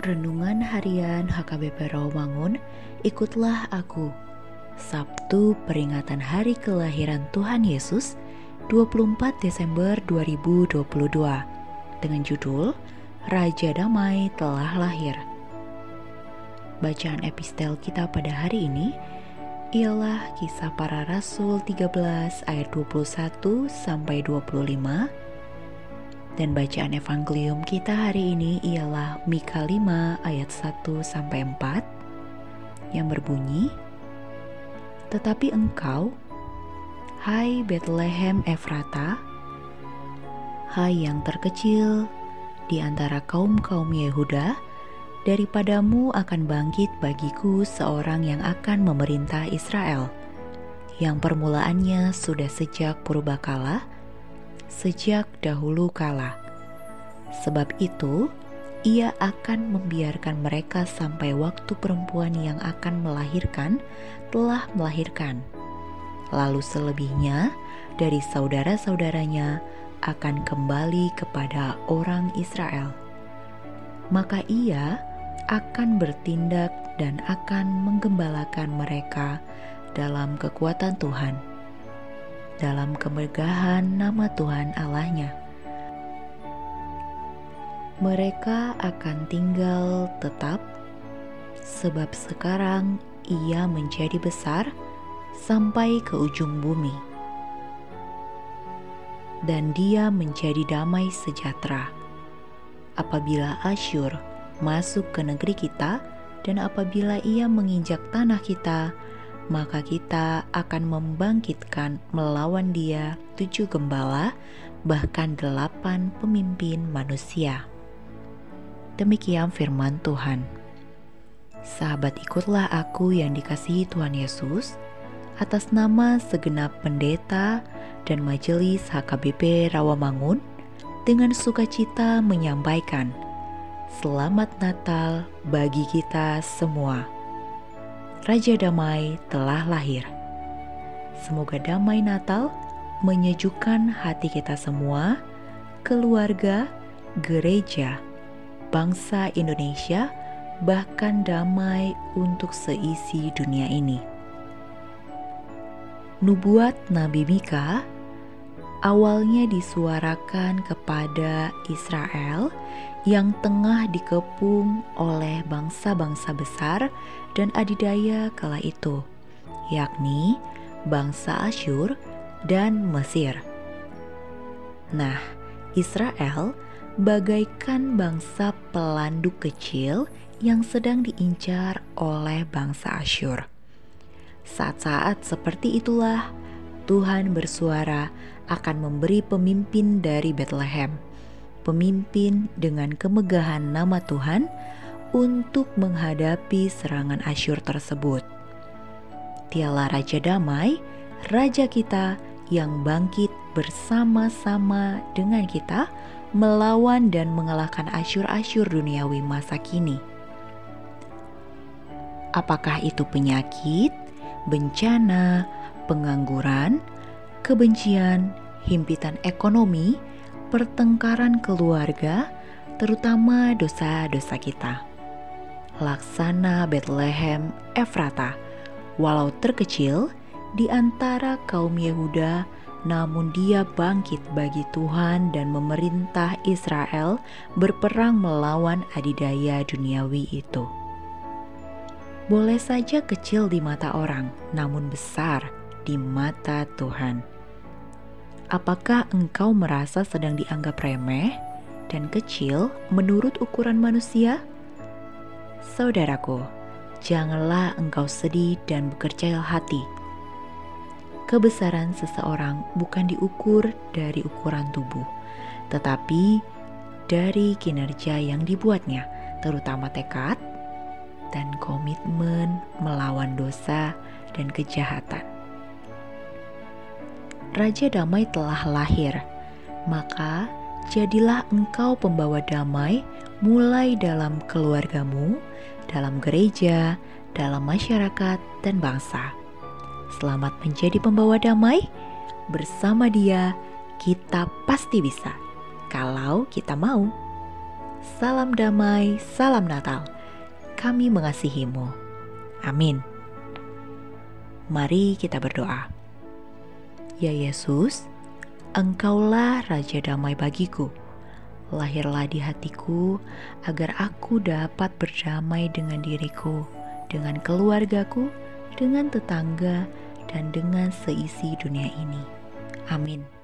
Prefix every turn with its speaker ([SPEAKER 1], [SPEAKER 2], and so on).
[SPEAKER 1] Renungan Harian HKBP Rawamangun, ikutlah aku. Sabtu peringatan hari kelahiran Tuhan Yesus 24 Desember 2022 dengan judul Raja Damai telah lahir. Bacaan epistel kita pada hari ini ialah kisah para rasul 13 ayat 21 sampai 25 dan bacaan evangelium kita hari ini ialah Mika 5 ayat 1 sampai 4 yang berbunyi Tetapi engkau hai Bethlehem Efrata hai yang terkecil di antara kaum-kaum Yehuda daripadamu akan bangkit bagiku seorang yang akan memerintah Israel. Yang permulaannya sudah sejak purbakala sejak dahulu kala. Sebab itu, ia akan membiarkan mereka sampai waktu perempuan yang akan melahirkan telah melahirkan. Lalu selebihnya dari saudara-saudaranya akan kembali kepada orang Israel. Maka ia akan bertindak dan akan menggembalakan mereka dalam kekuatan Tuhan dalam kemegahan nama Tuhan Allahnya. Mereka akan tinggal tetap, sebab sekarang ia menjadi besar sampai ke ujung bumi, dan dia menjadi damai sejahtera. Apabila Asyur masuk ke negeri kita, dan apabila ia menginjak tanah kita, maka kita akan membangkitkan melawan dia tujuh gembala, bahkan delapan pemimpin manusia. Demikian firman Tuhan. Sahabat ikutlah aku yang dikasihi Tuhan Yesus, atas nama segenap pendeta dan majelis HKBP Rawamangun, dengan sukacita menyampaikan Selamat Natal bagi kita semua. Raja Damai telah lahir. Semoga damai Natal menyejukkan hati kita semua, keluarga, gereja, bangsa Indonesia, bahkan damai untuk seisi dunia ini. Nubuat Nabi Mika awalnya disuarakan kepada Israel yang tengah dikepung oleh bangsa-bangsa besar dan adidaya kala itu, yakni bangsa Asyur dan Mesir. Nah, Israel bagaikan bangsa pelanduk kecil yang sedang diincar oleh bangsa Asyur. Saat-saat seperti itulah Tuhan bersuara akan memberi pemimpin dari Bethlehem pemimpin dengan kemegahan nama Tuhan untuk menghadapi serangan Asyur tersebut. Tialah Raja Damai, Raja kita yang bangkit bersama-sama dengan kita melawan dan mengalahkan Asyur-Asyur duniawi masa kini. Apakah itu penyakit, bencana, pengangguran, kebencian, himpitan ekonomi, pertengkaran keluarga, terutama dosa-dosa kita. Laksana Bethlehem Efrata, walau terkecil di antara kaum Yehuda, namun dia bangkit bagi Tuhan dan memerintah Israel berperang melawan adidaya duniawi itu. Boleh saja kecil di mata orang, namun besar di mata Tuhan. Apakah engkau merasa sedang dianggap remeh dan kecil menurut ukuran manusia? Saudaraku, janganlah engkau sedih dan bekerja hati. Kebesaran seseorang bukan diukur dari ukuran tubuh, tetapi dari kinerja yang dibuatnya, terutama tekad dan komitmen melawan dosa dan kejahatan. Raja Damai telah lahir, maka jadilah engkau pembawa damai mulai dalam keluargamu, dalam gereja, dalam masyarakat, dan bangsa. Selamat menjadi pembawa damai. Bersama Dia, kita pasti bisa, kalau kita mau. salam damai, salam Natal. Kami mengasihimu. Amin. Mari kita berdoa. Ya Yesus, Engkaulah Raja Damai bagiku. Lahirlah di hatiku agar aku dapat berdamai dengan diriku, dengan keluargaku, dengan tetangga, dan dengan seisi dunia ini. Amin.